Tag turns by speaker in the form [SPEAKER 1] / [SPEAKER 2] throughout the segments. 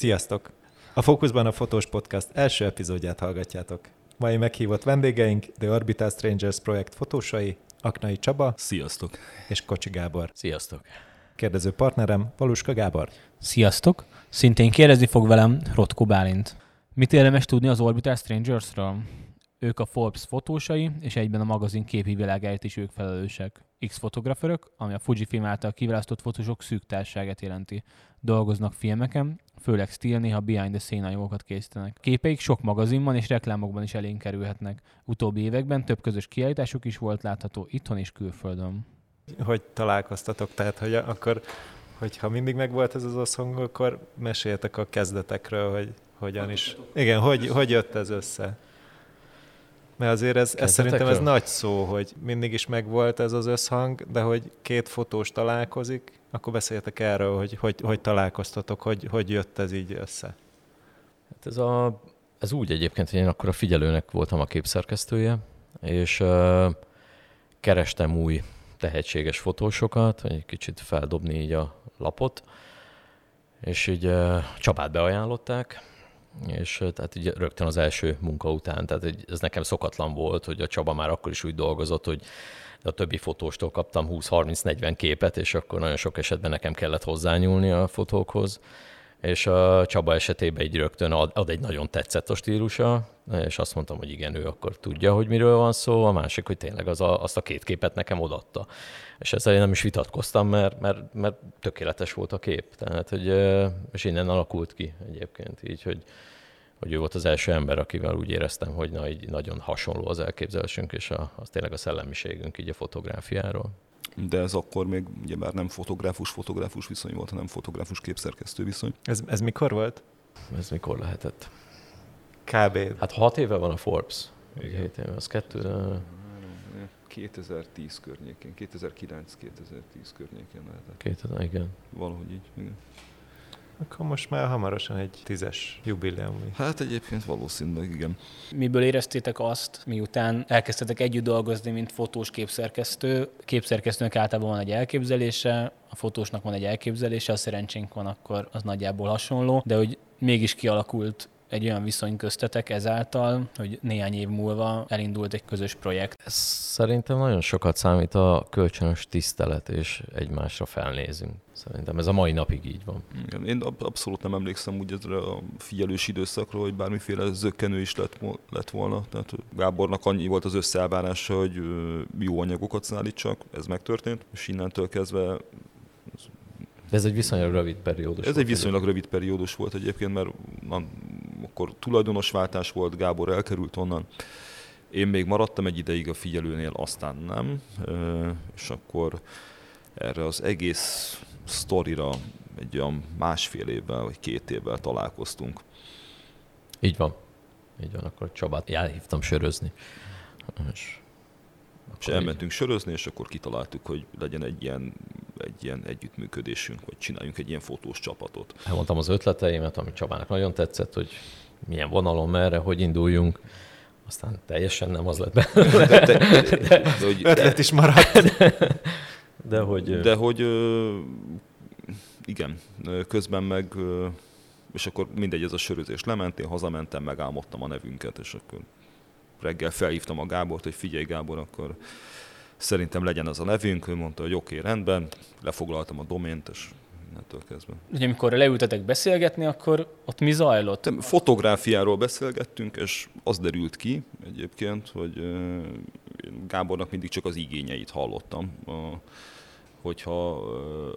[SPEAKER 1] Sziasztok! A Fókuszban a Fotós Podcast első epizódját hallgatjátok. Mai meghívott vendégeink The Orbital Strangers projekt fotósai, Aknai Csaba
[SPEAKER 2] Sziasztok!
[SPEAKER 1] és Kocsi Gábor.
[SPEAKER 3] Sziasztok!
[SPEAKER 1] Kérdező partnerem Valuska Gábor.
[SPEAKER 4] Sziasztok! Szintén kérdezni fog velem Rotko Bálint. Mit érdemes tudni az Orbital Strangersről? Ők a Forbes fotósai, és egyben a magazin képi világáért is ők felelősek. X-fotograferök, ami a Fujifilm által kiválasztott fotósok szűk társágát jelenti. Dolgoznak filmeken, főleg stíl, néha behind the scene anyagokat készítenek. Képeik sok magazinban és reklámokban is elénk kerülhetnek. Utóbbi években több közös kiállításuk is volt látható itthon és külföldön.
[SPEAKER 1] Hogy találkoztatok? Tehát, hogy akkor, hogyha mindig megvolt ez az oszhang, akkor meséljetek a kezdetekről, hogy hogyan is. Igen, hogy, hogy jött ez össze? Mert azért ez, ez szerintem ez nagy szó, hogy mindig is megvolt ez az összhang, de hogy két fotós találkozik, akkor beszéljetek erről, hogy hogy, hogy találkoztatok, hogy, hogy jött ez így össze.
[SPEAKER 3] Hát ez, a, ez úgy egyébként, hogy én akkor a figyelőnek voltam a képszerkesztője, és uh, kerestem új tehetséges fotósokat, egy kicsit feldobni így a lapot, és így uh, Csabát beajánlották, és tehát így rögtön az első munka után, tehát ez nekem szokatlan volt, hogy a Csaba már akkor is úgy dolgozott, hogy a többi fotóstól kaptam 20-30-40 képet, és akkor nagyon sok esetben nekem kellett hozzányúlni a fotókhoz, és a Csaba esetében így rögtön ad, ad egy nagyon tetszett a stílusa, és azt mondtam, hogy igen, ő akkor tudja, hogy miről van szó, a másik, hogy tényleg az a, azt a két képet nekem odatta. És ezzel én nem is vitatkoztam, mert, mert, mert tökéletes volt a kép. Tehát, hogy, és innen alakult ki egyébként így, hogy, hogy ő volt az első ember, akivel úgy éreztem, hogy na, így nagyon hasonló az elképzelésünk, és a, az tényleg a szellemiségünk így a fotográfiáról.
[SPEAKER 2] De ez akkor még ugye már nem fotográfus-fotográfus viszony volt, hanem fotográfus képszerkesztő viszony.
[SPEAKER 1] Ez, ez mikor volt?
[SPEAKER 3] Ez mikor lehetett?
[SPEAKER 1] Kb.
[SPEAKER 3] Hát hat éve van a Forbes. Igen. Hét éve, az kettő...
[SPEAKER 2] 2010 környékén, 2009-2010 környékén lehetett.
[SPEAKER 3] 2000, igen.
[SPEAKER 2] Valahogy így, igen.
[SPEAKER 1] Akkor most már hamarosan egy tízes jubileum.
[SPEAKER 2] Hát egyébként valószínűleg igen.
[SPEAKER 4] Miből éreztétek azt, miután elkezdtetek együtt dolgozni, mint fotós képszerkesztő? Képszerkesztőnek általában van egy elképzelése, a fotósnak van egy elképzelése, a szerencsénk van, akkor az nagyjából hasonló, de hogy mégis kialakult egy olyan viszony köztetek ezáltal, hogy néhány év múlva elindult egy közös projekt?
[SPEAKER 3] Ez szerintem nagyon sokat számít a kölcsönös tisztelet, és egymásra felnézünk. Szerintem ez a mai napig így van.
[SPEAKER 2] Igen, én abszolút nem emlékszem úgy ezre a figyelős időszakról, hogy bármiféle zöggenő is lett, lett volna. Tehát Gábornak annyi volt az összeállvárása, hogy jó anyagokat szállítsak, ez megtörtént, és innentől kezdve
[SPEAKER 3] de ez egy viszonylag rövid periódus.
[SPEAKER 2] Ez egy viszonylag rövid periódus volt egyébként, mert akkor tulajdonosváltás volt, Gábor elkerült onnan. Én még maradtam egy ideig a figyelőnél, aztán nem, és akkor erre az egész sztorira egy olyan másfél évvel vagy két évvel találkoztunk.
[SPEAKER 3] Így van. Így van, akkor Csabát elhívtam sörözni.
[SPEAKER 2] És, és elmentünk így. sörözni, és akkor kitaláltuk, hogy legyen egy ilyen, egy ilyen együttműködésünk, vagy csináljunk egy ilyen fotós csapatot.
[SPEAKER 3] Elmondtam az ötleteimet, ami Csabának nagyon tetszett, hogy milyen vonalon, merre, hogy induljunk. Aztán teljesen nem az lett belőle. De, de, de,
[SPEAKER 1] de, de, hogy, Ötlet is maradt.
[SPEAKER 3] De, de hogy...
[SPEAKER 2] De hogy igen, közben meg, és akkor mindegy, ez a sörözés lement, én hazamentem, megálmodtam a nevünket, és akkor reggel felhívtam a Gábort, hogy figyelj Gábor, akkor szerintem legyen az a nevünk, ő mondta, hogy oké, okay, rendben, lefoglaltam a domént, és innentől kezdve.
[SPEAKER 4] Ugye amikor leültetek beszélgetni, akkor ott mi zajlott?
[SPEAKER 2] Fotográfiáról beszélgettünk, és az derült ki egyébként, hogy Gábornak mindig csak az igényeit hallottam, hogyha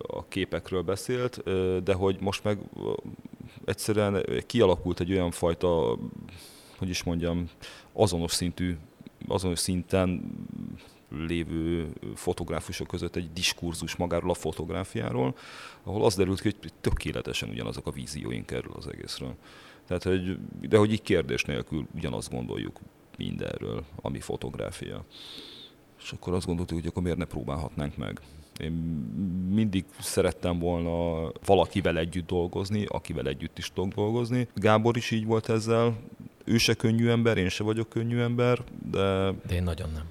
[SPEAKER 2] a képekről beszélt, de hogy most meg egyszerűen kialakult egy olyan fajta, hogy is mondjam, azonos szintű, azonos szinten lévő fotográfusok között egy diskurzus magáról a fotográfiáról, ahol az derült ki, hogy tökéletesen ugyanazok a vízióink erről az egészről. Tehát, hogy, de hogy így kérdés nélkül ugyanazt gondoljuk mindenről, ami fotográfia. És akkor azt gondoltuk, hogy akkor miért ne próbálhatnánk meg. Én mindig szerettem volna valakivel együtt dolgozni, akivel együtt is tudok dolgozni. Gábor is így volt ezzel. Ő se könnyű ember, én se vagyok könnyű ember, de...
[SPEAKER 3] De én nagyon nem.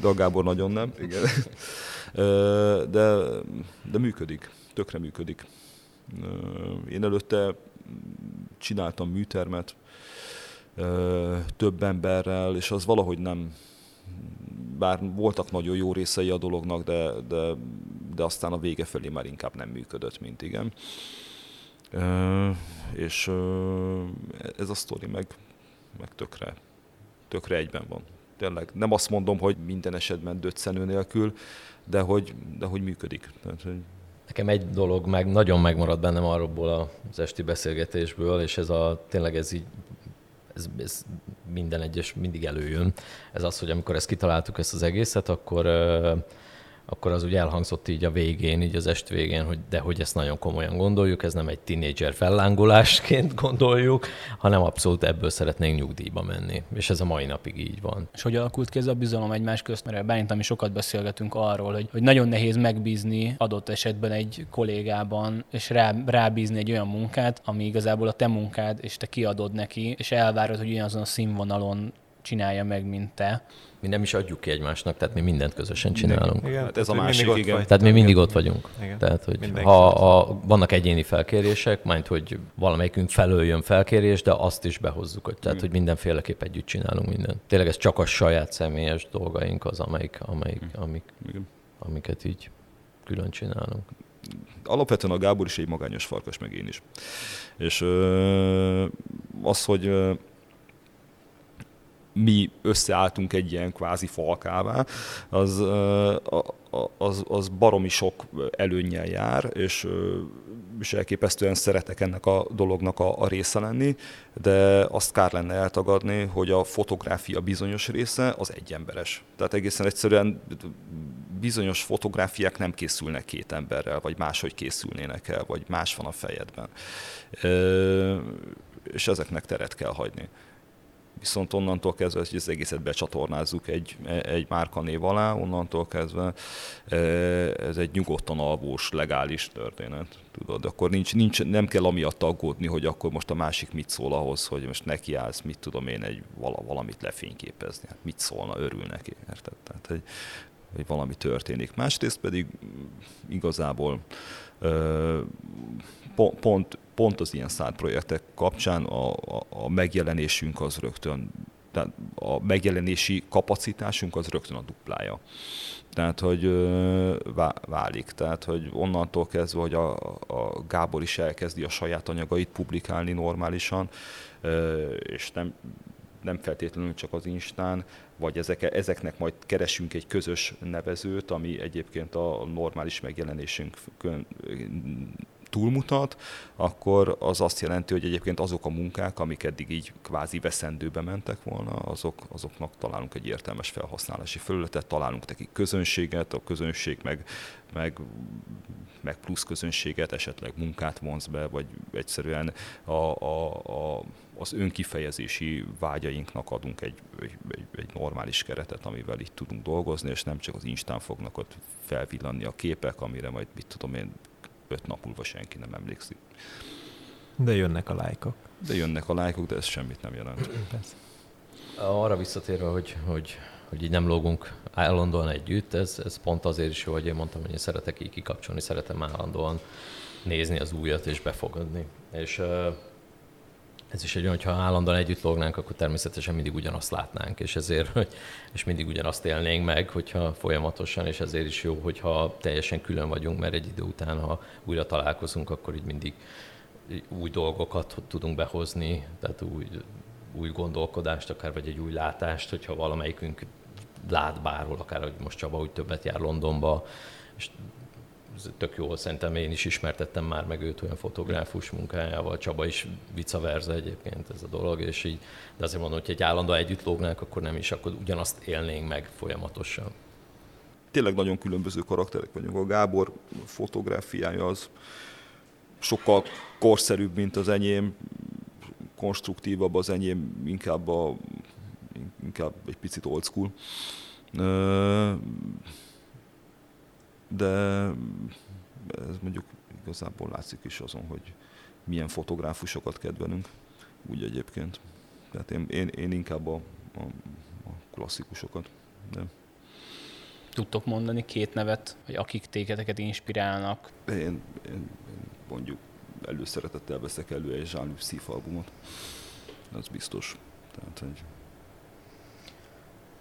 [SPEAKER 2] De a Gábor nagyon nem, igen. De, de működik, tökre működik. Én előtte csináltam műtermet több emberrel, és az valahogy nem, bár voltak nagyon jó részei a dolognak, de, de, de aztán a vége felé már inkább nem működött, mint igen. És ez a sztori meg, meg tökre, tökre egyben van. Tényleg nem azt mondom, hogy minden esetben döccenő nélkül, de hogy, de hogy működik. Tehát, hogy
[SPEAKER 3] Nekem egy dolog meg nagyon megmaradt bennem arról az esti beszélgetésből, és ez a tényleg ez így ez, ez minden egyes mindig előjön. Ez az, hogy amikor ezt kitaláltuk ezt az egészet, akkor akkor az úgy elhangzott így a végén, így az est végén, hogy de hogy ezt nagyon komolyan gondoljuk, ez nem egy tinédzser fellángolásként gondoljuk, hanem abszolút ebből szeretnénk nyugdíjba menni. És ez a mai napig így van.
[SPEAKER 4] És hogy alakult ki ez a bizalom egymás közt, mert Bálint, ami sokat beszélgetünk arról, hogy, hogy nagyon nehéz megbízni adott esetben egy kollégában, és rá, rábízni egy olyan munkát, ami igazából a te munkád, és te kiadod neki, és elvárod, hogy ugyanazon a színvonalon csinálja meg, mint te.
[SPEAKER 3] Mi nem is adjuk ki egymásnak, tehát mi mindent közösen csinálunk.
[SPEAKER 2] Igen, hát ez a másik, igen.
[SPEAKER 3] Tehát mi mindig ott vagyunk. Igen. Tehát, hogy ha a, vannak egyéni felkérések, majd hogy valamelyikünk felől jön felkérés, de azt is behozzuk, hogy, tehát, hogy mindenféleképp együtt csinálunk mindent. Tényleg ez csak a saját személyes dolgaink az, amelyik, amelyik, amik, igen. amiket így külön csinálunk
[SPEAKER 2] alapvetően a Gábor is egy magányos farkas, meg én is. És ö, az, hogy mi összeálltunk egy ilyen kvázi falkává, az, az, az baromi sok előnnyel jár, és, és elképesztően szeretek ennek a dolognak a, a része lenni, de azt kár lenne eltagadni, hogy a fotográfia bizonyos része az egyemberes. Tehát egészen egyszerűen bizonyos fotográfiák nem készülnek két emberrel, vagy máshogy készülnének el, vagy más van a fejedben. És ezeknek teret kell hagyni viszont onnantól kezdve, hogy az egészet becsatornázzuk egy, egy márkanév alá, onnantól kezdve e, ez egy nyugodtan alvós, legális történet. Tudod, akkor nincs, nincs, nem kell amiatt aggódni, hogy akkor most a másik mit szól ahhoz, hogy most nekiállsz, mit tudom én, egy vala, valamit lefényképezni. Hát mit szólna, örül neki, érted? Tehát, hogy, hogy valami történik. Másrészt pedig igazából pont, pont az ilyen szárt projektek kapcsán a, a, a megjelenésünk az rögtön, tehát a megjelenési kapacitásunk az rögtön a duplája. Tehát, hogy válik. Tehát, hogy onnantól kezdve, hogy a, a Gábor is elkezdi a saját anyagait publikálni normálisan, és nem, nem feltétlenül csak az Instán, vagy ezek, ezeknek majd keresünk egy közös nevezőt, ami egyébként a normális megjelenésünk túlmutat, akkor az azt jelenti, hogy egyébként azok a munkák, amik eddig így kvázi veszendőbe mentek volna, azok, azoknak találunk egy értelmes felhasználási felületet, találunk nekik közönséget, a közönség meg, meg, meg plusz közönséget, esetleg munkát vonz be, vagy egyszerűen a, a, a az önkifejezési vágyainknak adunk egy, egy, egy normális keretet, amivel itt tudunk dolgozni, és nem csak az Instán fognak ott felvillanni a képek, amire majd, mit tudom én, öt nap múlva senki nem emlékszik.
[SPEAKER 1] De jönnek a lájkok.
[SPEAKER 2] De jönnek a lájkok, de ez semmit nem jelent. Persze.
[SPEAKER 3] Arra visszatérve, hogy, hogy, hogy így nem lógunk állandóan együtt, ez, ez pont azért is jó, hogy én mondtam, hogy én szeretek így kikapcsolni, szeretem állandóan nézni az újat és befogadni. És ez is egy olyan, hogyha állandóan együtt lognánk, akkor természetesen mindig ugyanazt látnánk, és ezért, hogy, és mindig ugyanazt élnénk meg, hogyha folyamatosan, és ezért is jó, hogyha teljesen külön vagyunk, mert egy idő után, ha újra találkozunk, akkor így mindig új dolgokat tudunk behozni, tehát új, új gondolkodást, akár vagy egy új látást, hogyha valamelyikünk lát bárhol, akár hogy most Csaba úgy többet jár Londonba, és tök jó, szerintem én is ismertettem már meg őt olyan fotográfus munkájával, Csaba is vice versa egyébként ez a dolog, és így, de azért mondom, hogy egy állandóan együtt lógnánk, akkor nem is, akkor ugyanazt élnénk meg folyamatosan.
[SPEAKER 2] Tényleg nagyon különböző karakterek vagyunk. A Gábor fotográfiája az sokkal korszerűbb, mint az enyém, konstruktívabb az enyém, inkább, a, inkább egy picit old school de ez mondjuk igazából látszik is azon, hogy milyen fotográfusokat kedvelünk, úgy egyébként. Tehát én, én, én inkább a, a, a klasszikusokat. De.
[SPEAKER 4] Tudtok mondani két nevet, vagy akik tégeteket inspirálnak?
[SPEAKER 2] Én, én, én mondjuk előszeretettel veszek elő egy Jean-Luc albumot. Ez biztos. Tehát, hogy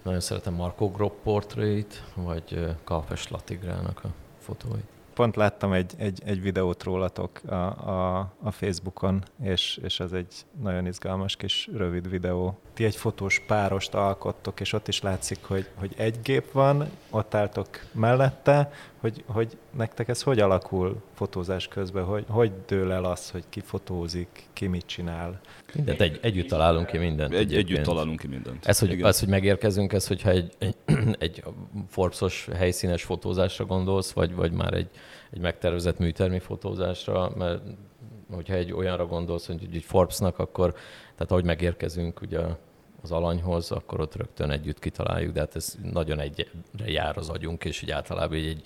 [SPEAKER 3] Nagyon szeretem Marco Gropp portrait, vagy Kalfes Latigrának a fotóit
[SPEAKER 1] pont láttam egy, egy, egy videót rólatok a, a, a Facebookon, és, és ez egy nagyon izgalmas kis rövid videó. Ti egy fotós párost alkottok, és ott is látszik, hogy, hogy egy gép van, ott álltok mellette, hogy, hogy nektek ez hogy alakul fotózás közben, hogy, hogy dől el az, hogy ki fotózik, ki mit csinál?
[SPEAKER 3] Mindent egy, együtt találunk ki mindent.
[SPEAKER 2] Egy, együtt találunk ki mindent.
[SPEAKER 3] Ez, hogy, az, hogy megérkezünk, ez, hogyha egy, egy, egy Forbes-os helyszínes fotózásra gondolsz, vagy, vagy már egy, egy megtervezett műtermi fotózásra, mert hogyha egy olyanra gondolsz, hogy egy Forbesnak, akkor, tehát ahogy megérkezünk ugye az alanyhoz, akkor ott rögtön együtt kitaláljuk, de hát ez nagyon egyre jár az agyunk, és így általában egy,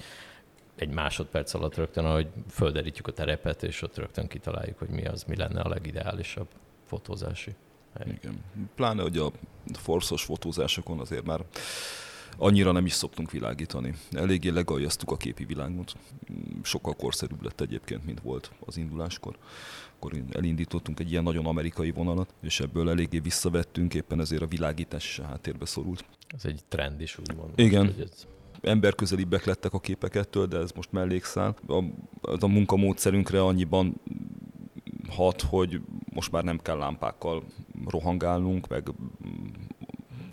[SPEAKER 3] egy másodperc alatt rögtön, ahogy földerítjük a terepet, és ott rögtön kitaláljuk, hogy mi az, mi lenne a legideálisabb fotózási
[SPEAKER 2] hely. Igen. Pláne, hogy a forszos fotózásokon azért már annyira nem is szoktunk világítani. Eléggé legaljaztuk a képi világot. Sokkal korszerűbb lett egyébként, mint volt az induláskor. Akkor elindítottunk egy ilyen nagyon amerikai vonalat, és ebből eléggé visszavettünk, éppen ezért a világítás is a háttérbe szorult.
[SPEAKER 3] Ez egy trend is, úgymond.
[SPEAKER 2] Igen. Hogy ez emberközelibbek lettek a képek ettől, de ez most mellékszál. A, a munkamódszerünkre annyiban hat, hogy most már nem kell lámpákkal rohangálnunk, meg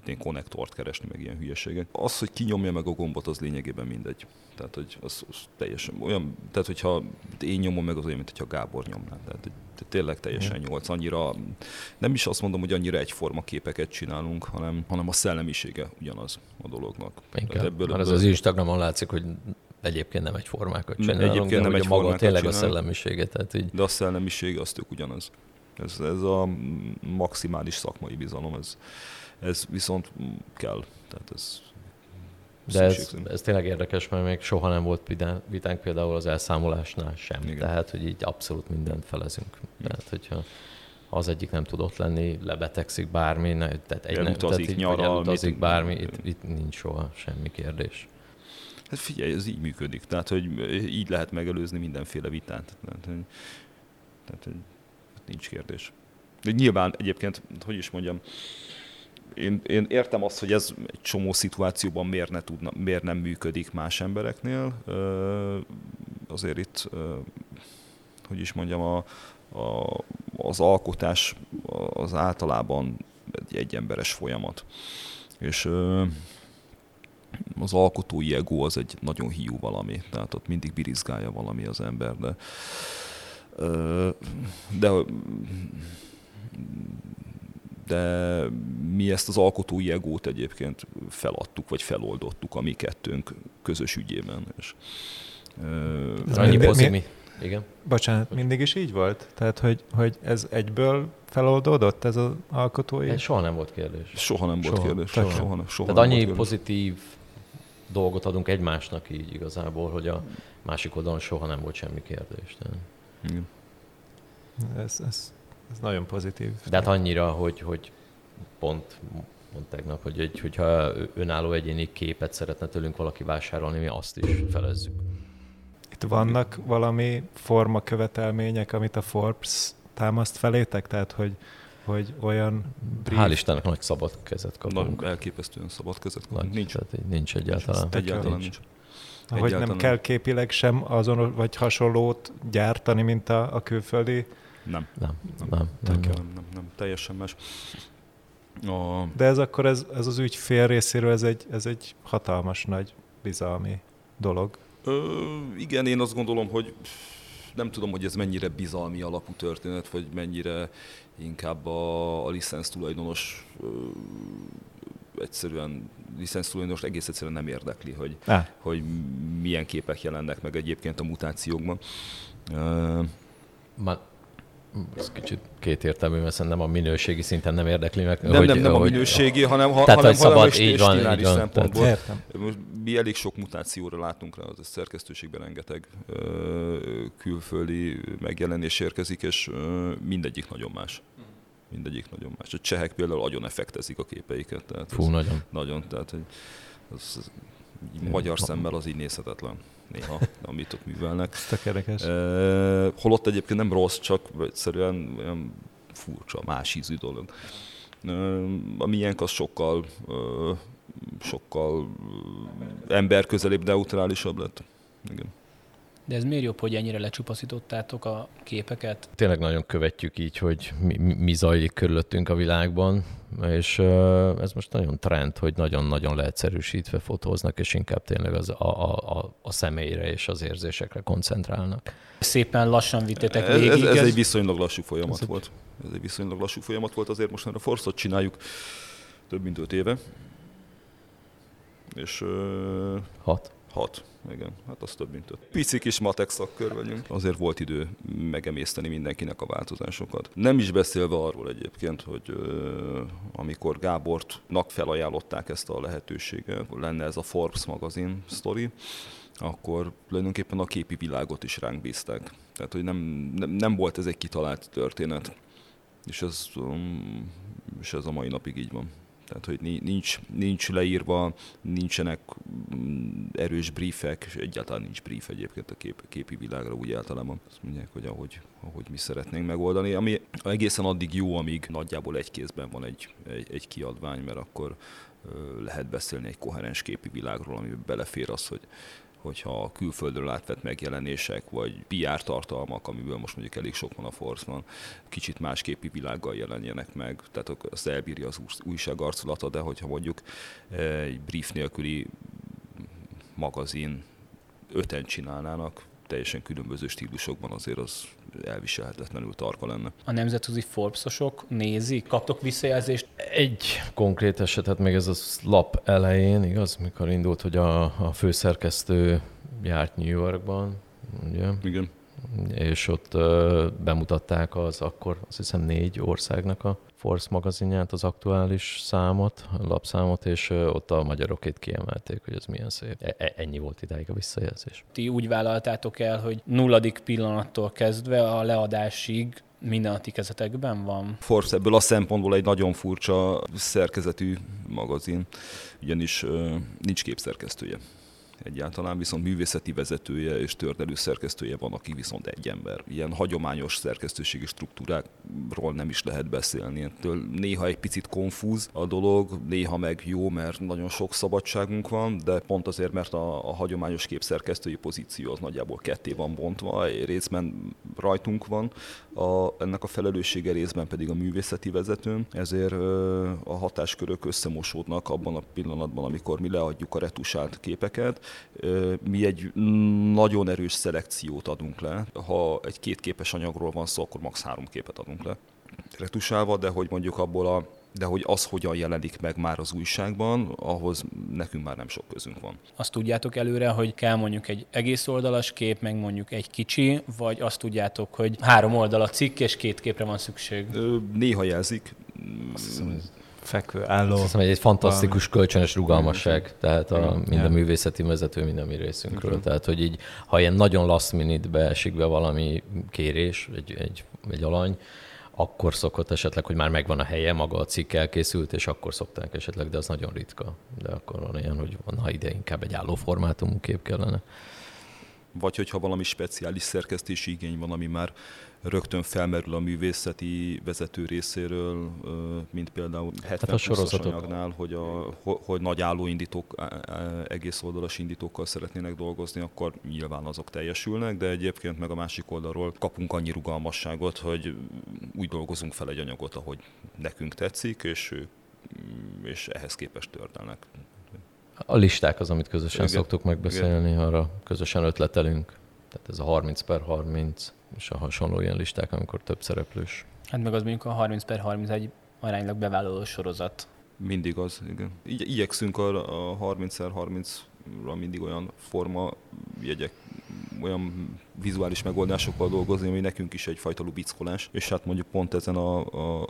[SPEAKER 2] én konnektort keresni, meg ilyen hülyeségek. Az, hogy kinyomja meg a gombot, az lényegében mindegy. Tehát, hogy az, az teljesen olyan, tehát hogyha én nyomom meg, az olyan, mint hogyha Gábor nyomná. Tehát, hogy tényleg teljesen nyolc. Annyira, nem is azt mondom, hogy annyira egyforma képeket csinálunk, hanem, hanem a szellemisége ugyanaz a dolognak.
[SPEAKER 3] Inkább, ebből, mert ebből... az Instagramon látszik, hogy egyébként nem egy formákat csinálunk, egyébként nem egy maga tényleg csinál, a szellemisége. Tehát így...
[SPEAKER 2] De a szellemisége az tök ugyanaz. Ez, ez a maximális szakmai bizalom, ez, ez viszont kell. Tehát ez
[SPEAKER 3] de ez, ez tényleg érdekes, mert még soha nem volt vitánk például az elszámolásnál sem. Igen. Tehát, hogy így abszolút mindent felezünk. Igen. Tehát, hogyha az egyik nem tudott lenni, lebetegszik bármi, ne, tehát egy
[SPEAKER 2] elutazik, tehát így,
[SPEAKER 3] elutazik mit, bármi, itt, itt nincs soha semmi kérdés.
[SPEAKER 2] Hát figyelj, ez így működik. Tehát, hogy így lehet megelőzni mindenféle vitát. Tehát, hogy, tehát, hogy nincs kérdés. De nyilván egyébként, hogy is mondjam, én, én értem azt, hogy ez egy csomó szituációban miért, ne tudna, miért nem működik más embereknél. Azért itt, hogy is mondjam, a, a, az alkotás az általában egy egyemberes folyamat. És az alkotói ego az egy nagyon hiú valami, tehát ott mindig birizgálja valami az ember, de de de mi ezt az alkotói egót egyébként feladtuk, vagy feloldottuk a mi kettőnk közös ügyében. És,
[SPEAKER 3] Ez annyi mi, mi? Igen.
[SPEAKER 1] Bocsánat, mindig is így volt? Tehát, hogy, hogy ez egyből feloldódott, ez az alkotói? Ez
[SPEAKER 3] soha nem volt kérdés.
[SPEAKER 2] Soha nem volt soha. kérdés. Soha. Soha,
[SPEAKER 3] soha, Tehát annyi pozitív dolgot adunk egymásnak így igazából, hogy a másik oldalon soha nem volt semmi kérdés. De... Igen.
[SPEAKER 1] Ez, ez ez nagyon pozitív.
[SPEAKER 3] De hát annyira, hogy, hogy pont pont tegnap, hogy egy, hogyha önálló egyéni képet szeretne tőlünk valaki vásárolni, mi azt is felezzük.
[SPEAKER 1] Itt vannak valami forma követelmények, amit a Forbes támaszt felétek? Tehát, hogy, hogy olyan
[SPEAKER 3] brief... Hál' Istennek nagy szabad kezet kapunk.
[SPEAKER 2] Na, elképesztően szabad kezet kapunk. Nagy,
[SPEAKER 3] nincs. Tehát nincs egyáltalán.
[SPEAKER 2] Nincs. Egyáltalán nincs.
[SPEAKER 1] nincs. Hogy nem kell képileg sem azon vagy hasonlót gyártani, mint a, a külföldi
[SPEAKER 2] nem.
[SPEAKER 3] Nem. Nem. Nem. Nem.
[SPEAKER 2] Nem, nem, nem, nem. teljesen más.
[SPEAKER 1] A... De ez akkor ez, ez az ügyfél részéről ez egy, ez egy hatalmas nagy bizalmi dolog.
[SPEAKER 2] Ö, igen, én azt gondolom, hogy nem tudom, hogy ez mennyire bizalmi alapú történet, vagy mennyire inkább a, a licensz tulajdonos ö, egyszerűen licensz tulajdonos egész egyszerűen nem érdekli, hogy, hogy milyen képek jelennek meg egyébként a mutációkban. Ö,
[SPEAKER 3] Ma, ez kicsit kétértelmű, mert szerintem a minőségi szinten nem érdekli meg.
[SPEAKER 2] Nem, hogy, nem, nem hogy, a minőségi, hanem, ha, tehát, hanem, szabad, hanem így van, így van, szempontból. Tehát, Most mi elég sok mutációra látunk rá, az a szerkesztőségben rengeteg ö, külföldi megjelenés érkezik, és ö, mindegyik nagyon más. Mindegyik nagyon más. A csehek például nagyon effektezik a képeiket. Tehát
[SPEAKER 3] Fú, nagyon.
[SPEAKER 2] Nagyon, tehát hogy az, az, magyar szemmel az így nézhetetlen. Néha, amit ott művelnek.
[SPEAKER 1] Ez tök érdekes.
[SPEAKER 2] Holott egyébként nem rossz, csak egyszerűen olyan furcsa, más ízű dolog. E, a miénk az sokkal, e, sokkal emberközelébb, neutrálisabb lett. Igen.
[SPEAKER 4] De ez miért jobb, hogy ennyire lecsupaszítottátok a képeket?
[SPEAKER 3] Tényleg nagyon követjük így, hogy mi, mi zajlik körülöttünk a világban, és ez most nagyon trend, hogy nagyon-nagyon leegyszerűsítve fotóznak, és inkább tényleg az a, a, a személyre és az érzésekre koncentrálnak.
[SPEAKER 4] Szépen lassan vittétek végig.
[SPEAKER 2] Ez, ez, ez egy viszonylag lassú folyamat ez volt. Ez egy viszonylag lassú folyamat volt, azért most már a Force-ot csináljuk több mint öt éve. És...
[SPEAKER 3] Hat.
[SPEAKER 2] Hat. Igen, hát az több mint öt. Pici kis matek szakkör vagyunk. Azért volt idő megemészteni mindenkinek a változásokat. Nem is beszélve arról egyébként, hogy uh, amikor Gábortnak felajánlották ezt a lehetőséget, lenne ez a Forbes magazin sztori, akkor tulajdonképpen a képi világot is ránk bízták. Tehát, hogy nem, nem, nem volt ez egy kitalált történet. És ez, és ez a mai napig így van. Tehát, hogy nincs, nincs leírva, nincsenek mm, erős briefek, és egyáltalán nincs brief egyébként a kép, képi világra úgy általában. Azt mondják, hogy ahogy, ahogy mi szeretnénk megoldani, ami egészen addig jó, amíg nagyjából egy kézben van egy, egy, egy kiadvány, mert akkor lehet beszélni egy koherens képi világról, amiben belefér az, hogy hogyha külföldről átvett megjelenések, vagy PR tartalmak, amiből most mondjuk elég sok van a Force-ban, kicsit másképi világgal jelenjenek meg, tehát az elbírja az újság arculata, de hogyha mondjuk eh, egy brief nélküli magazin öten csinálnának, teljesen különböző stílusokban azért az elviselhetetlenül tarka lenne.
[SPEAKER 4] A nemzetközi Forbesosok nézik? Kaptok visszajelzést?
[SPEAKER 3] Egy konkrét esetet még ez a lap elején, igaz, mikor indult, hogy a, a főszerkesztő járt New Yorkban, ugye?
[SPEAKER 2] Igen
[SPEAKER 3] és ott bemutatták az akkor azt hiszem négy országnak a Force magazinját, az aktuális számot, a lapszámot, és ott a magyarokét kiemelték, hogy ez milyen szép. E- e- ennyi volt idáig a visszajelzés.
[SPEAKER 4] Ti úgy vállaltátok el, hogy nulladik pillanattól kezdve a leadásig minden a ti kezetekben van?
[SPEAKER 2] Force ebből a szempontból egy nagyon furcsa szerkezetű magazin, ugyanis nincs képszerkesztője egyáltalán, viszont művészeti vezetője és tördelő szerkesztője van, aki viszont egy ember. Ilyen hagyományos szerkesztőségi struktúrákról nem is lehet beszélni. Ettől néha egy picit konfúz a dolog, néha meg jó, mert nagyon sok szabadságunk van, de pont azért, mert a, a hagyományos képszerkesztői pozíció az nagyjából ketté van bontva, részben rajtunk van, a, ennek a felelőssége részben pedig a művészeti vezetőn, ezért a hatáskörök összemosódnak abban a pillanatban, amikor mi leadjuk a retusált képeket, mi egy nagyon erős szelekciót adunk le. Ha egy kétképes anyagról van szó, akkor max. három képet adunk le retusálva, de hogy mondjuk abból a de hogy az hogyan jelenik meg már az újságban, ahhoz nekünk már nem sok közünk van.
[SPEAKER 4] Azt tudjátok előre, hogy kell mondjuk egy egész oldalas kép, meg mondjuk egy kicsi, vagy azt tudjátok, hogy három oldal a cikk, és két képre van szükség?
[SPEAKER 2] Néha jelzik.
[SPEAKER 1] Azt hiszem, fekvő álló. Azt
[SPEAKER 3] hiszem, hogy egy fantasztikus kölcsönös rugalmasság, tehát a, mind a művészeti vezető, mind a mi részünkről. Uh-huh. Tehát, hogy így, ha ilyen nagyon last minute-be esik be valami kérés, egy, egy, egy alany, akkor szokott esetleg, hogy már megvan a helye, maga a cikk elkészült, és akkor szokták esetleg, de az nagyon ritka. De akkor van ilyen, hogy van, ha ide inkább egy álló formátumú kép kellene
[SPEAKER 2] vagy hogyha valami speciális szerkesztési igény van, ami már rögtön felmerül a művészeti vezető részéről, mint például 70 hát anyagnál, hogy, a, hogy nagy állóindítók, egész oldalas indítókkal szeretnének dolgozni, akkor nyilván azok teljesülnek, de egyébként meg a másik oldalról kapunk annyi rugalmasságot, hogy úgy dolgozunk fel egy anyagot, ahogy nekünk tetszik, és, és ehhez képest tördelnek.
[SPEAKER 3] A listák az, amit közösen Igen. szoktuk megbeszélni, Igen. arra közösen ötletelünk. Tehát ez a 30 per 30 és a hasonló ilyen listák, amikor több szereplős.
[SPEAKER 4] Hát meg az mondjuk a 30 per 30 egy aránylag bevállaló sorozat.
[SPEAKER 2] Mindig az, igen. Igy- igyekszünk a, a 30 x 30 ra mindig olyan forma jegyek, olyan vizuális megoldásokkal dolgozni, ami nekünk is egyfajta lubickolás. És hát mondjuk pont ezen a, a,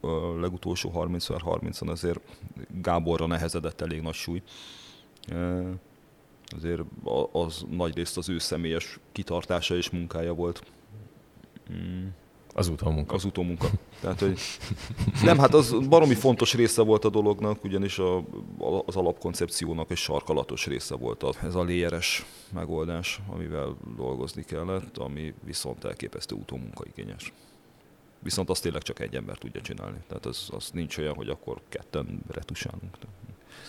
[SPEAKER 2] a, a legutolsó 30x30-on azért Gáborra nehezedett elég nagy súly. Azért az nagy részt az ő személyes kitartása és munkája volt. Mm.
[SPEAKER 3] Az utómunka.
[SPEAKER 2] Az utómunka. Tehát, hogy nem, hát az baromi fontos része volt a dolognak, ugyanis a, az alapkoncepciónak egy sarkalatos része volt az, ez a léjeres megoldás, amivel dolgozni kellett, ami viszont elképesztő utómunkaigényes. Viszont azt tényleg csak egy ember tudja csinálni. Tehát az, az nincs olyan, hogy akkor ketten retusálunk.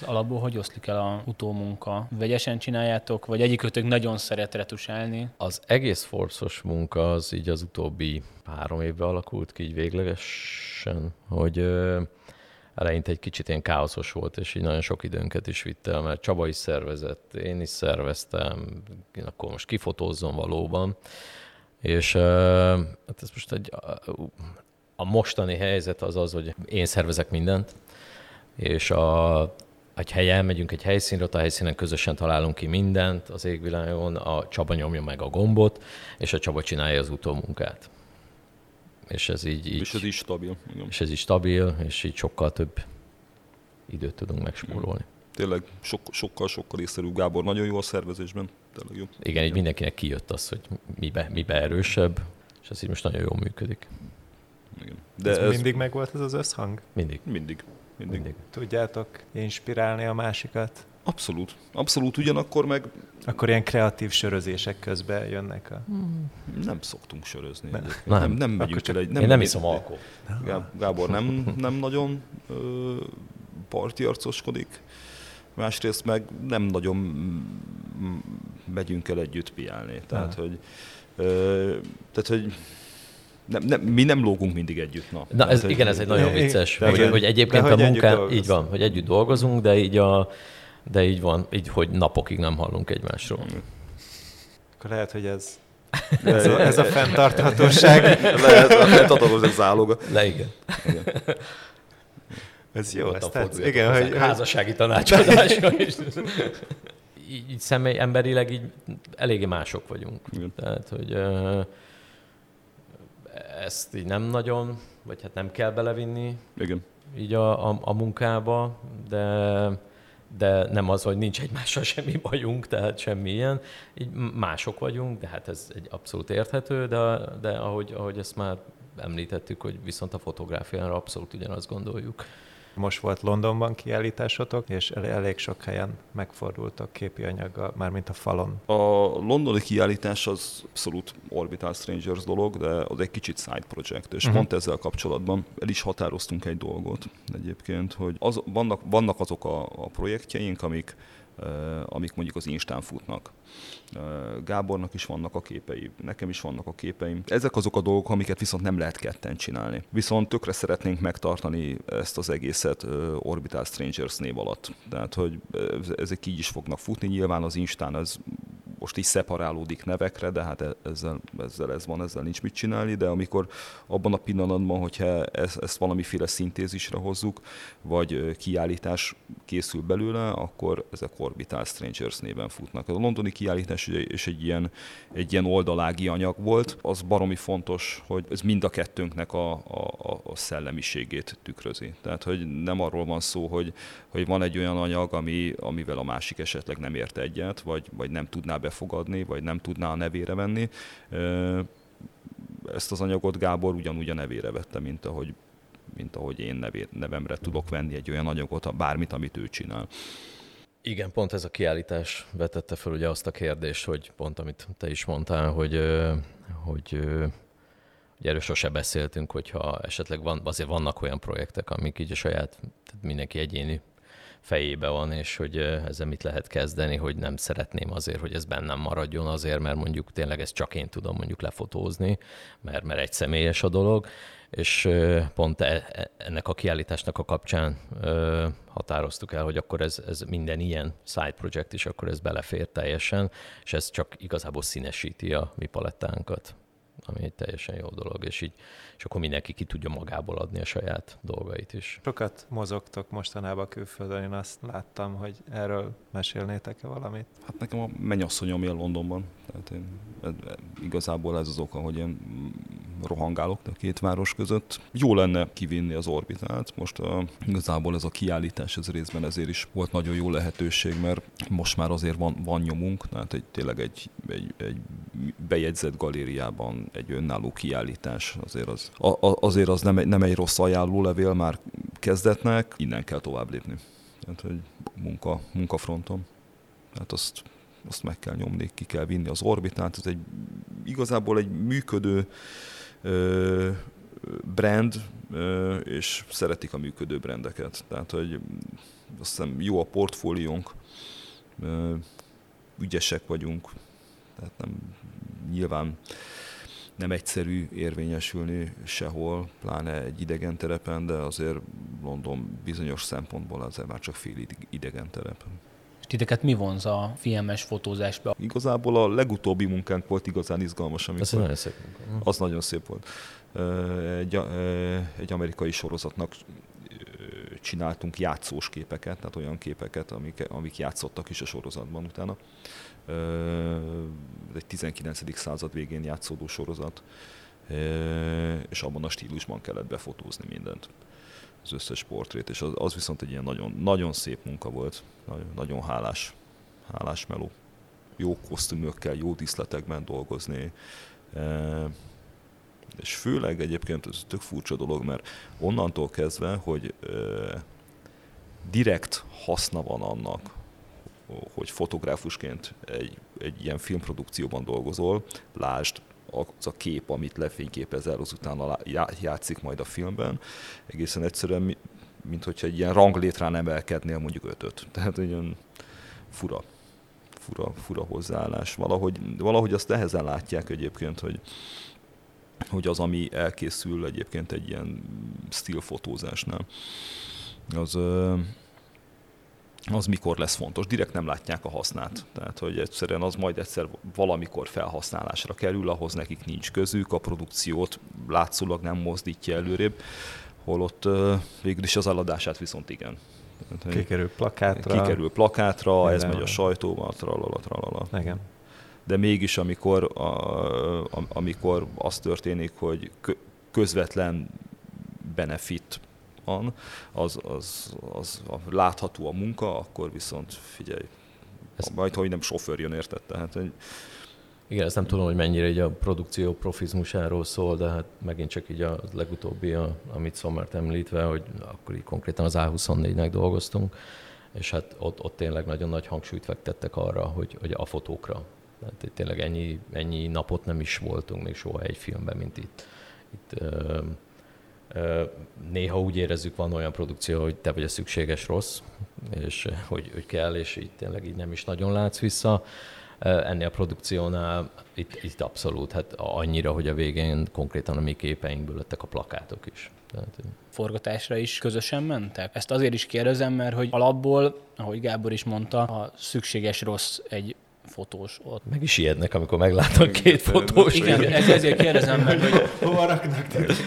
[SPEAKER 4] Az alapból hogy oszlik el a utómunka? Vegyesen csináljátok, vagy egyikötök nagyon szeret retusálni?
[SPEAKER 3] Az egész forszos munka az így az utóbbi három évben alakult ki így véglegesen, hogy ö, eleinte egy kicsit ilyen káoszos volt, és így nagyon sok időnket is vitt el, mert Csaba is szervezett, én is szerveztem, akkor most kifotózzon valóban. És hát ez most egy, a mostani helyzet az az, hogy én szervezek mindent, és a, egy helyen elmegyünk egy helyszínre, ott a helyszínen közösen találunk ki mindent az égvilágon, a Csaba nyomja meg a gombot, és a Csaba csinálja az utómunkát. És ez így, így
[SPEAKER 2] És ez is stabil. Igen.
[SPEAKER 3] és ez is stabil, és így sokkal több időt tudunk megspórolni.
[SPEAKER 2] Tényleg sok, sokkal, sokkal észszerű Gábor, nagyon jó a szervezésben. Tényleg jó.
[SPEAKER 3] Igen, így mindenkinek kijött az, hogy mibe, mibe erősebb, és ez így most nagyon jól működik.
[SPEAKER 2] Igen.
[SPEAKER 1] De ez, ez mindig megvolt ez az összhang?
[SPEAKER 3] Mindig.
[SPEAKER 2] Mindig. Mindig.
[SPEAKER 3] mindig.
[SPEAKER 1] Tudjátok inspirálni a másikat?
[SPEAKER 2] Abszolút. Abszolút. Ugyanakkor meg
[SPEAKER 1] Akkor ilyen kreatív sörözések közben jönnek a...
[SPEAKER 2] nem szoktunk sörözni.
[SPEAKER 1] Nem.
[SPEAKER 3] Nem.
[SPEAKER 2] nem, nem megyünk
[SPEAKER 1] csak-
[SPEAKER 2] el egy...
[SPEAKER 3] Nem, én nem iszom alkohol.
[SPEAKER 2] Gá- Gábor nem, nem nagyon ö, partiarcoskodik, másrészt meg nem nagyon megyünk el együtt piálni. Tehát,
[SPEAKER 1] Ah.
[SPEAKER 2] hogy, ö, tehát, hogy nem, nem, mi nem lógunk mindig együtt. Na,
[SPEAKER 3] Na ez, igen, ez egy nagyon
[SPEAKER 1] Igen,
[SPEAKER 3] vicces,
[SPEAKER 1] de
[SPEAKER 3] hogy,
[SPEAKER 1] hogy-
[SPEAKER 3] hogy egyébként
[SPEAKER 1] de
[SPEAKER 3] a munkán, így van, hogy együtt dolgozunk, de így, a, de így van, így, hogy napokig nem hallunk egymásról.
[SPEAKER 1] Akkor lehet, hogy ez, ez, a, ez a fenntarthatóság.
[SPEAKER 2] lehet, lehet adatozni záloga.
[SPEAKER 3] Le igen.
[SPEAKER 1] Ez jó,
[SPEAKER 3] a
[SPEAKER 1] tetsz. Igen, hogy,
[SPEAKER 3] házassági tanácsadása is. így, így személy, emberileg így eléggé mások vagyunk.
[SPEAKER 2] Igen.
[SPEAKER 3] Tehát, hogy ezt így nem nagyon, vagy hát nem kell belevinni
[SPEAKER 2] Igen.
[SPEAKER 3] így a, a, a munkába, de, de nem az, hogy nincs egymással semmi bajunk, tehát semmi ilyen. Így mások vagyunk, de hát ez egy abszolút érthető, de, de ahogy, ahogy ezt már említettük, hogy viszont a fotográfiára abszolút ugyanazt gondoljuk.
[SPEAKER 1] Most volt Londonban kiállításotok, és el- elég sok helyen megfordultok képi anyaggal, mármint a falon.
[SPEAKER 2] A londoni kiállítás az abszolút Orbital Strangers dolog, de az egy kicsit side project, és
[SPEAKER 1] Mhm.
[SPEAKER 2] pont ezzel kapcsolatban el is határoztunk egy dolgot egyébként, hogy az, vannak, vannak azok a, a projektjeink, amik, amik mondjuk az Instán futnak. Gábornak is vannak a képei, nekem is vannak a képeim. Ezek azok a dolgok, amiket viszont nem lehet ketten csinálni. Viszont tökre szeretnénk megtartani ezt az egészet Orbital Strangers név alatt. Tehát, hogy ez- ezek így is fognak futni. Nyilván az Instán az most is szeparálódik nevekre, de hát e- ezzel, ezzel ez van, ezzel nincs mit csinálni, de amikor abban a pillanatban, hogyha ezt, ezt valamiféle szintézisre hozzuk, vagy kiállítás készül belőle, akkor ezek Orbital Strangers néven futnak. A londoni kiállítás és egy ilyen, egy ilyen oldalági anyag volt, az baromi fontos, hogy ez mind a kettőnknek a, a, a- a szellemiségét tükrözi. Tehát, hogy nem arról van szó, hogy, hogy van egy olyan anyag, ami, amivel a másik esetleg nem ért egyet, vagy, vagy nem tudná befogadni, vagy nem tudná a nevére venni. Ezt az anyagot Gábor ugyanúgy a nevére vette, mint ahogy, mint ahogy én nevé, nevemre tudok venni egy olyan anyagot, bármit, amit ő csinál.
[SPEAKER 3] Igen, pont ez a kiállítás vetette fel ugye azt a kérdést, hogy pont amit te is mondtál, hogy, hogy, hogy erről sose beszéltünk, hogyha esetleg van, azért vannak olyan projektek, amik így a saját, tehát mindenki egyéni fejébe van, és hogy ezzel mit lehet kezdeni, hogy nem szeretném azért, hogy ez bennem maradjon azért, mert mondjuk tényleg ezt csak én tudom mondjuk lefotózni, mert, mert egy személyes a dolog, és pont e- e- ennek a kiállításnak a kapcsán határoztuk el, hogy akkor ez, ez minden ilyen side project is, akkor ez belefér teljesen, és ez csak igazából színesíti a mi palettánkat, ami egy teljesen jó dolog, és így, és akkor mindenki ki tudja magából adni a saját dolgait is.
[SPEAKER 1] Sokat mozogtok mostanában külföldön, én azt láttam, hogy erről mesélnétek-e valamit?
[SPEAKER 2] Hát nekem a mennyasszonyom él Londonban, tehát én, e- e- igazából ez az oka, hogy én rohangálok a két város között. Jó lenne kivinni az orbitát. Most uh, igazából ez a kiállítás ez részben ezért is volt nagyon jó lehetőség, mert most már azért van, van nyomunk, tehát egy, tényleg egy, egy, egy bejegyzett galériában egy önálló kiállítás azért az, a, azért az nem egy, nem egy rossz ajánlólevél már kezdetnek, innen kell tovább lépni. Tehát, hogy munka, munkafronton. Tehát azt azt meg kell nyomni, ki kell vinni az orbitát. Ez egy igazából egy működő ö, brand, ö, és szeretik a működő brandeket. Tehát, hogy azt hiszem jó a portfóliónk, ö, ügyesek vagyunk, tehát nem nyilván nem egyszerű érvényesülni sehol, pláne egy idegen terepen, de azért London bizonyos szempontból azért már csak fél idegen terep.
[SPEAKER 4] Titeket mi vonz a filmes fotózásba?
[SPEAKER 2] Igazából a legutóbbi munkánk volt igazán izgalmas.
[SPEAKER 3] Amikor, Ez nagyon szép munka.
[SPEAKER 2] Az nagyon szép volt. Egy, egy amerikai sorozatnak csináltunk játszós képeket, tehát olyan képeket, amik, amik játszottak is a sorozatban utána. Egy 19. század végén játszódó sorozat, és abban a stílusban kellett befotózni mindent az összes portrét, és az, az viszont egy ilyen nagyon, nagyon szép munka volt, nagyon, nagyon hálás, hálás meló. Jó kosztümökkel, jó díszletekben dolgozni, és főleg egyébként ez tök furcsa dolog, mert onnantól kezdve, hogy direkt haszna van annak, hogy fotográfusként egy, egy ilyen filmprodukcióban dolgozol, lásd az a kép, amit lefényképezel, az utána játszik majd a filmben. Egészen egyszerűen, mint hogyha egy ilyen ranglétrán emelkednél mondjuk ötöt. Tehát olyan fura, fura, fura hozzáállás. Valahogy, valahogy azt nehezen látják egyébként, hogy, hogy az, ami elkészül egyébként egy ilyen stílfotózásnál, az, az mikor lesz fontos. Direkt nem látják a hasznát. Tehát, hogy egyszerűen az majd egyszer valamikor felhasználásra kerül, ahhoz nekik nincs közük, a produkciót látszólag nem mozdítja előrébb, holott végül is az eladását viszont igen.
[SPEAKER 1] Kikerül plakátra.
[SPEAKER 2] Kikerül plakátra, ez megy a sajtóba, tralala, tralala.
[SPEAKER 1] Igen.
[SPEAKER 2] De mégis, amikor, a, amikor az történik, hogy közvetlen benefit van, az, az, az a látható a munka, akkor viszont figyelj, ez... majd, hogy nem sofőr jön, érted? Tehát, hogy...
[SPEAKER 3] Igen, ezt nem tudom, hogy mennyire így a produkció profizmusáról szól, de hát megint csak így a legutóbbi, a, amit Szomert említve, hogy akkor így konkrétan az A24-nek dolgoztunk, és hát ott, ott tényleg nagyon nagy hangsúlyt fektettek arra, hogy, hogy a fotókra. Tehát tényleg ennyi, ennyi napot nem is voltunk még soha egy filmben, mint itt. Itt Néha úgy érezzük, van olyan produkció, hogy te vagy a szükséges rossz, és hogy, hogy kell, és így tényleg így nem is nagyon látsz vissza. Ennél a produkciónál itt, itt abszolút, hát annyira, hogy a végén konkrétan a mi képeinkből lettek a plakátok is. Tehát,
[SPEAKER 4] Forgatásra is közösen mentek? Ezt azért is kérdezem, mert hogy alapból, ahogy Gábor is mondta, a szükséges rossz egy fotós ott.
[SPEAKER 3] Meg is ijednek, amikor meglátok két fotós.
[SPEAKER 4] Igen, ez, ezért kérdezem meg, hogy...
[SPEAKER 1] Hova raknak meg?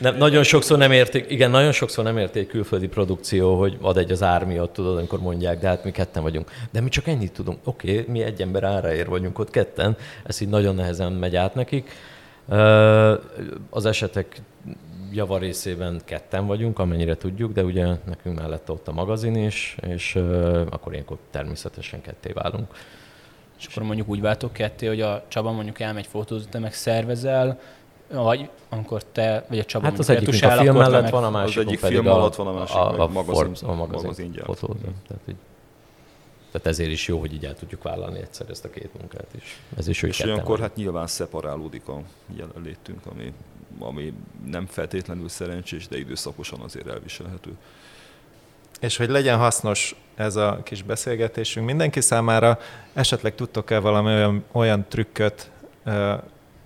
[SPEAKER 3] Nem, nagyon sokszor nem érték, igen, nagyon sokszor nem érték külföldi produkció, hogy ad egy az ár miatt, tudod, amikor mondják, de hát mi ketten vagyunk. De mi csak ennyit tudunk. Oké, okay, mi egy ember áraér vagyunk ott ketten, ez így nagyon nehezen megy át nekik. Az esetek javarészében ketten vagyunk, amennyire tudjuk, de ugye nekünk mellette ott a magazin is, és akkor ilyenkor természetesen ketté válunk.
[SPEAKER 4] És akkor mondjuk úgy váltok ketté, hogy a Csaba mondjuk elmegy fotózni, te meg szervezel, vagy amikor te, vagy a Csaba
[SPEAKER 3] Hát az egyik a film mellett meg... van, a másik
[SPEAKER 2] az egyik film alatt van, a másik a, a, magazin, Forbes,
[SPEAKER 3] a magazin, magazin Tehát, így, tehát ezért is jó, hogy így el tudjuk vállalni egyszer ezt a két munkát is. Ez is
[SPEAKER 2] És olyankor hát nyilván szeparálódik a jelenlétünk, ami, ami nem feltétlenül szerencsés, de időszakosan azért elviselhető.
[SPEAKER 1] És hogy legyen hasznos ez a kis beszélgetésünk mindenki számára, esetleg tudtok-e valami olyan, olyan trükköt uh,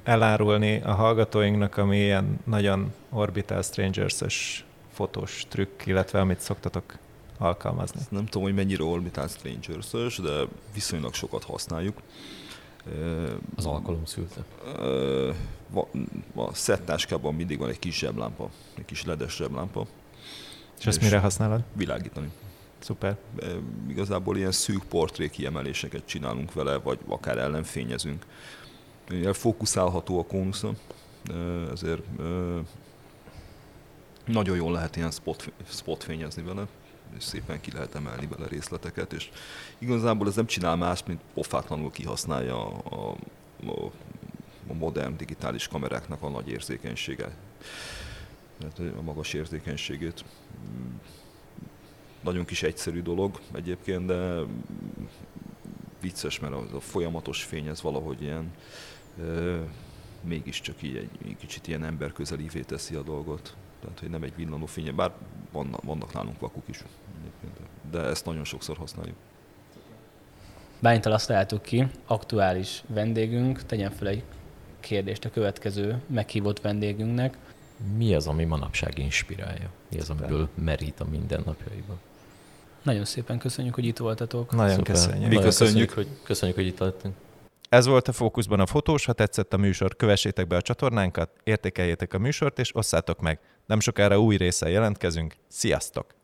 [SPEAKER 1] elárulni a hallgatóinknak, ami ilyen nagyon Orbital Strangers-ös fotós trükk, illetve amit szoktatok alkalmazni?
[SPEAKER 2] Nem tudom, hogy mennyire Orbital Strangers-ös, de viszonylag sokat használjuk.
[SPEAKER 3] Az alkalom szülte.
[SPEAKER 2] A szettáskában mindig van egy kis zseblámpa, egy kis ledes zseblámpa,
[SPEAKER 1] és ezt mire használod?
[SPEAKER 2] Világítani.
[SPEAKER 1] Szuper.
[SPEAKER 2] Igazából ilyen szűk portré kiemeléseket csinálunk vele, vagy akár ellenfényezünk. Ilyen fókuszálható a kónusza, ezért nagyon jól lehet ilyen spot, spot fényezni vele, és szépen ki lehet emelni vele részleteket, és igazából ez nem csinál más, mint pofátlanul kihasználja a, a, a modern digitális kameráknak a nagy érzékenysége, tehát a magas érzékenységét. Nagyon kis egyszerű dolog egyébként, de vicces, mert a, a folyamatos fény ez valahogy ilyen mégiscsak így egy, egy kicsit ilyen emberközelévé teszi a dolgot. Tehát, hogy nem egy villanó fénye, bár vannak, vannak nálunk vakuk is, de ezt nagyon sokszor használjuk.
[SPEAKER 4] Bálintal azt találtuk ki, aktuális vendégünk, tegyen fel egy kérdést a következő meghívott vendégünknek.
[SPEAKER 3] Mi az, ami manapság inspirálja? Mi az, amiből merít a mindennapjaiban?
[SPEAKER 4] Nagyon szépen köszönjük, hogy itt voltatok.
[SPEAKER 1] Nagyon Szuper. köszönjük.
[SPEAKER 3] Mi köszönjük, köszönjük, hogy, köszönjük, hogy itt lettünk.
[SPEAKER 1] Ez volt a Fókuszban a fotós, ha tetszett a műsor, kövessétek be a csatornánkat, értékeljétek a műsort és osszátok meg. Nem sokára új résszel jelentkezünk. Sziasztok!